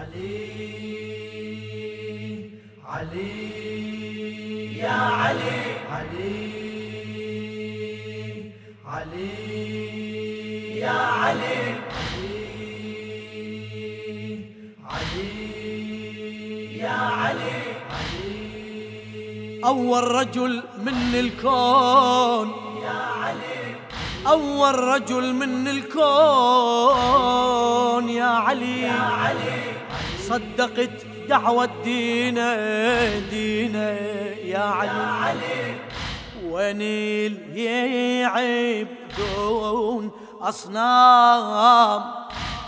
علي علي يا علي علي علي يا علي علي يا علي أول رجل من الكون. يا علي أول رجل من الكون يا علي يا علي. صدقت دعوة دينا دينا يا علي. علي ونيل يعبدون أصنام.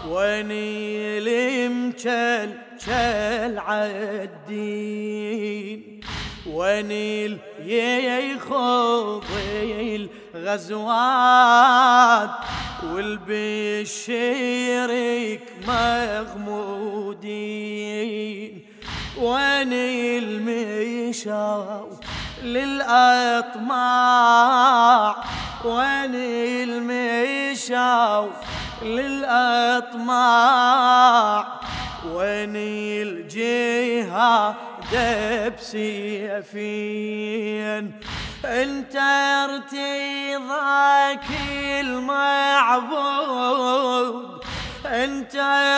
ونيل مجل جل عالدين. ونيل يخوض الغزوات والبشيرك مغمودين ونيل مشاو للأطماع؟ ونيل مشاو للأطماع؟ ونيل جهاد بسيفين؟ انت ارتضاك المعبود انت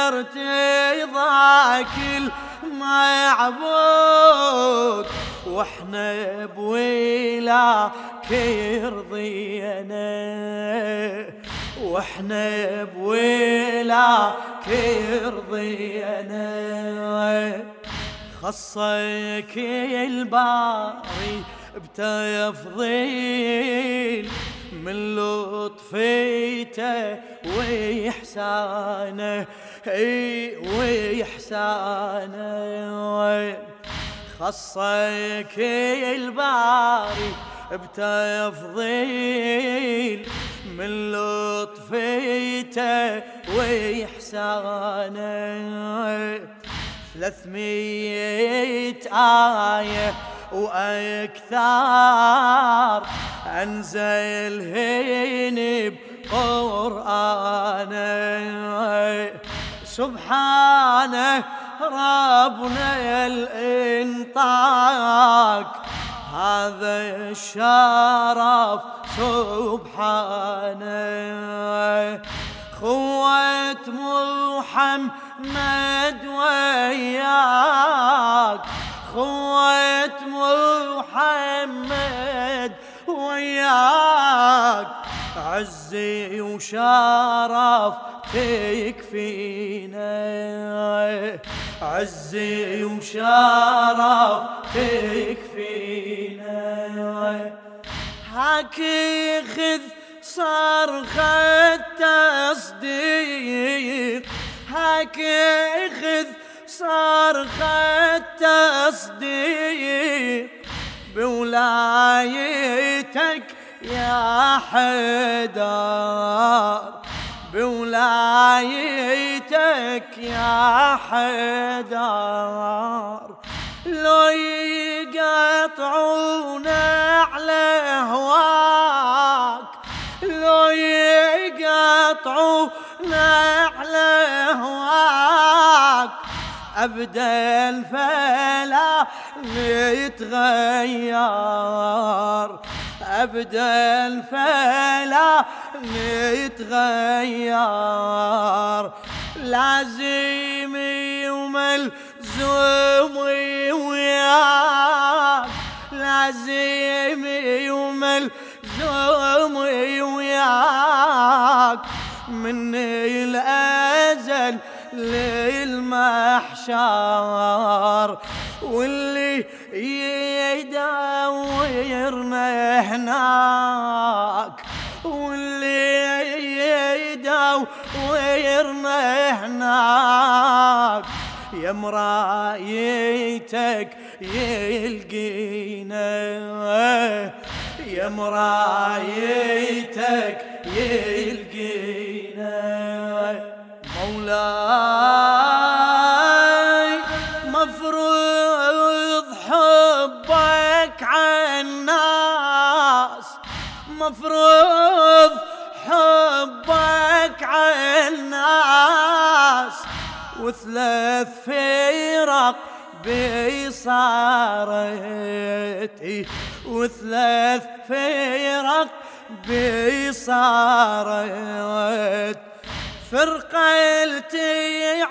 ارتضاك المعبود. وإحنا بولاك رضينا وإحنا بولاك رضينا خصك الباري بتفضيل من لطفيته وإحسانه إي وإحسانه. خصك الباري بتفضيل من لطفيته وإحسانه. ثلاثمية آية وأكثر أنزلهن بقرآنه. سبحانه ربنا الإنطاق. هذا الشرف سبحانه. خوة محمد وياك. خوة محمد وياك عزي وشرف تكفينا عزي وشرف تكفينا حكي خذ صرخة تصديق حكي خذ صرخة تصديق بولايتك يا حدار بولايتك يا حدار لو يقطعون على هواك لو يقطعون على هواك. ابدا فلا نتغير ابدا فلا نتغير لازمي وملزومي وياك. لازمي وملزومي وياك. من الازل للمحشر واللي يدورنا هناك واللي يدورنا هناك يا مرايتك يلقينا يا مرايتك يلقينا. مولاي حبك عالناس وثلاث فرق بي صارت وثلاث فرق بي صارت فرقة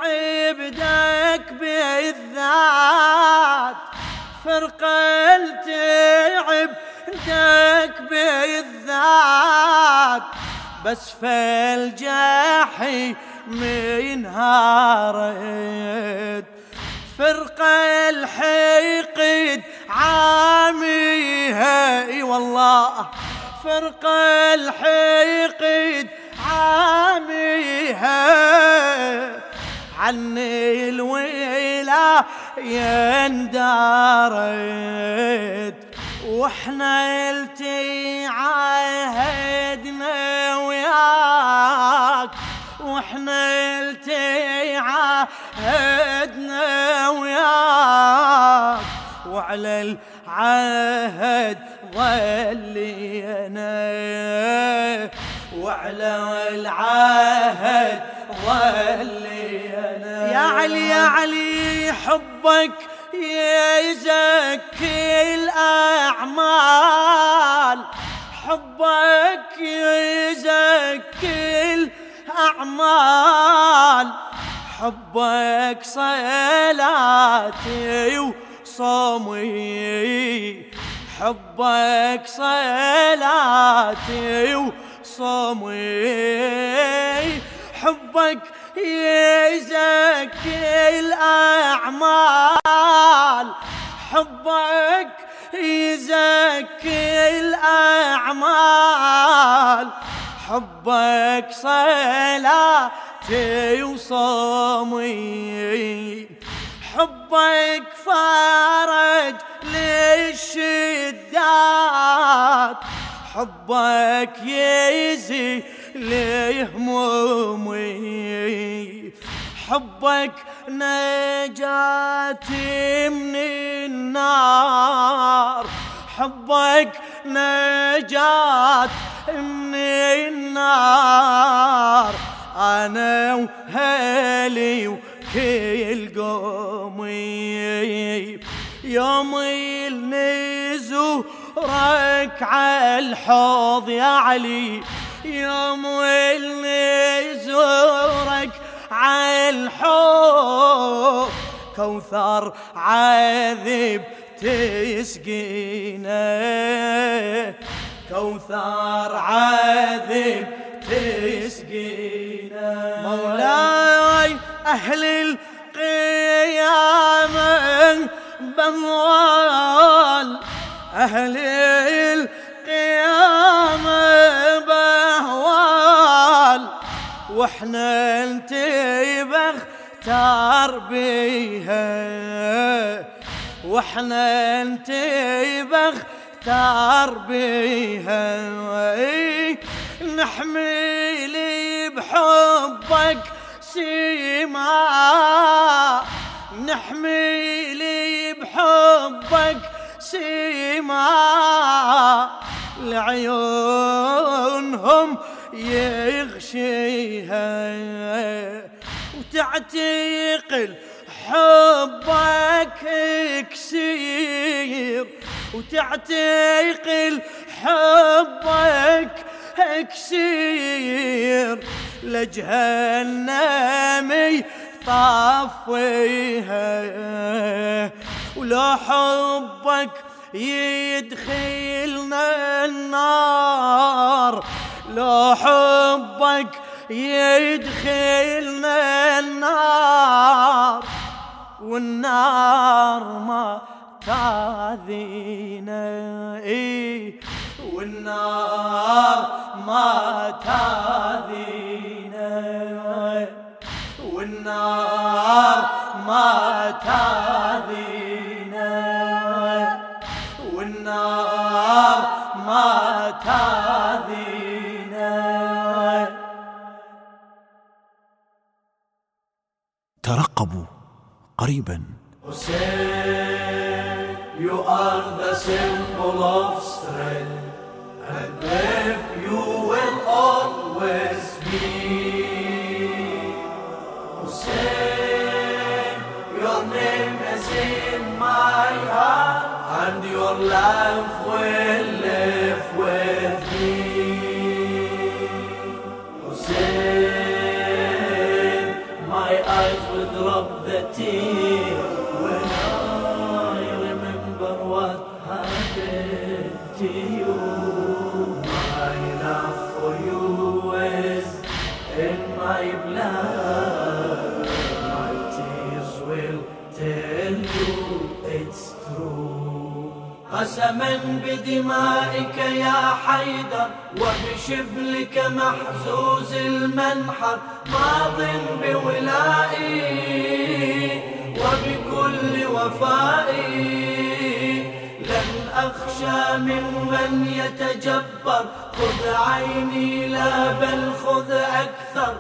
عبدك بالذات فرقة عبدك بالذات. بس فالجحي من هارت فرقة الحقد عاميها إي والله. فرقة الحقد عاميها. عني الويلة يندارت. وإحنا التي وإحنا التي عاهدنا وياك وعلى العهد ظلينا وعلى العهد ظلينا. يا علي يا علي حبك يزكي. الأعمال. حبك صلاتي وصومي. حبك صلاتي وصومي. حبك يزكي الأعمال. حبك يزكي الأعمال. حبك صلاتي وصومي. حبك فرج للشدات. حبك يزي لهمومي. حبك نجاتي من النار. حبك نجات من النار أنا وهلي وكل قومي. يوم النزورك على الحوض يا علي. يوم النزورك على الحوض كوثر عذب تسقينا. كوثر عذب تسقينا. مولاي أهل القيامة بموال. أهل القيامة بهوال وإحنا انتبه تار بيها. وإحنا انتبه تار بيها نحملي بحبك سيما. نحملي بحبك سيما. لعيونهم يغشيها وتعتقل حبك كسير وتعتقل حبك كسير لجهنم طفيها ولو حبك يدخلنا النار لو حبك يدخلنا النار والنار ما تاذينا والنار ما تاذينا والنار ما تاذينا والنار ما تاذينا ترقبوا قريبا. Hussein, you are the symbol of strength, and brave you will always be. Hussein, name is in my heart, and your life will live with tell you it's true. قسما بدمائك يا حيدر وبشبلك محزوز المنحر. ماض بولائي وبكل وفائي. لن أخشى ممن يتجبر. خذ عيني لا بل خذ أكثر.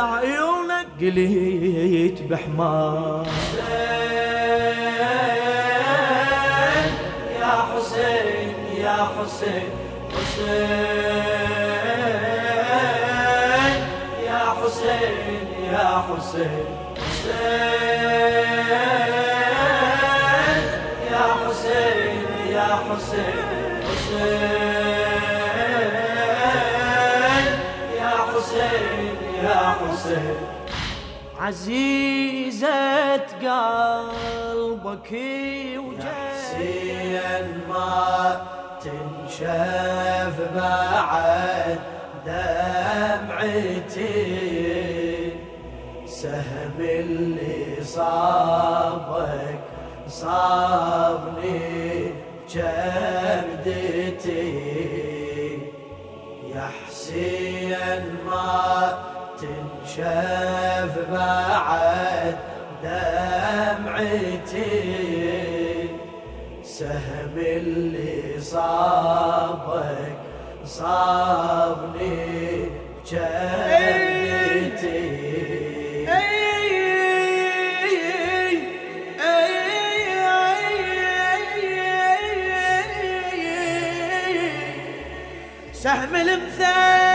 لعيونك قليت بحمار. حسين يا حسين يا حسين حسين. يا حسين يا حسين حسين. عزيزة قلبك وجهك حسين ما تنشف بعد دمعتي. سهم اللي صابك صابني جبدتي. يا حسين ما تنشف بعد دمعتي. سهم اللي صابك صابني جبدتي سهم بيه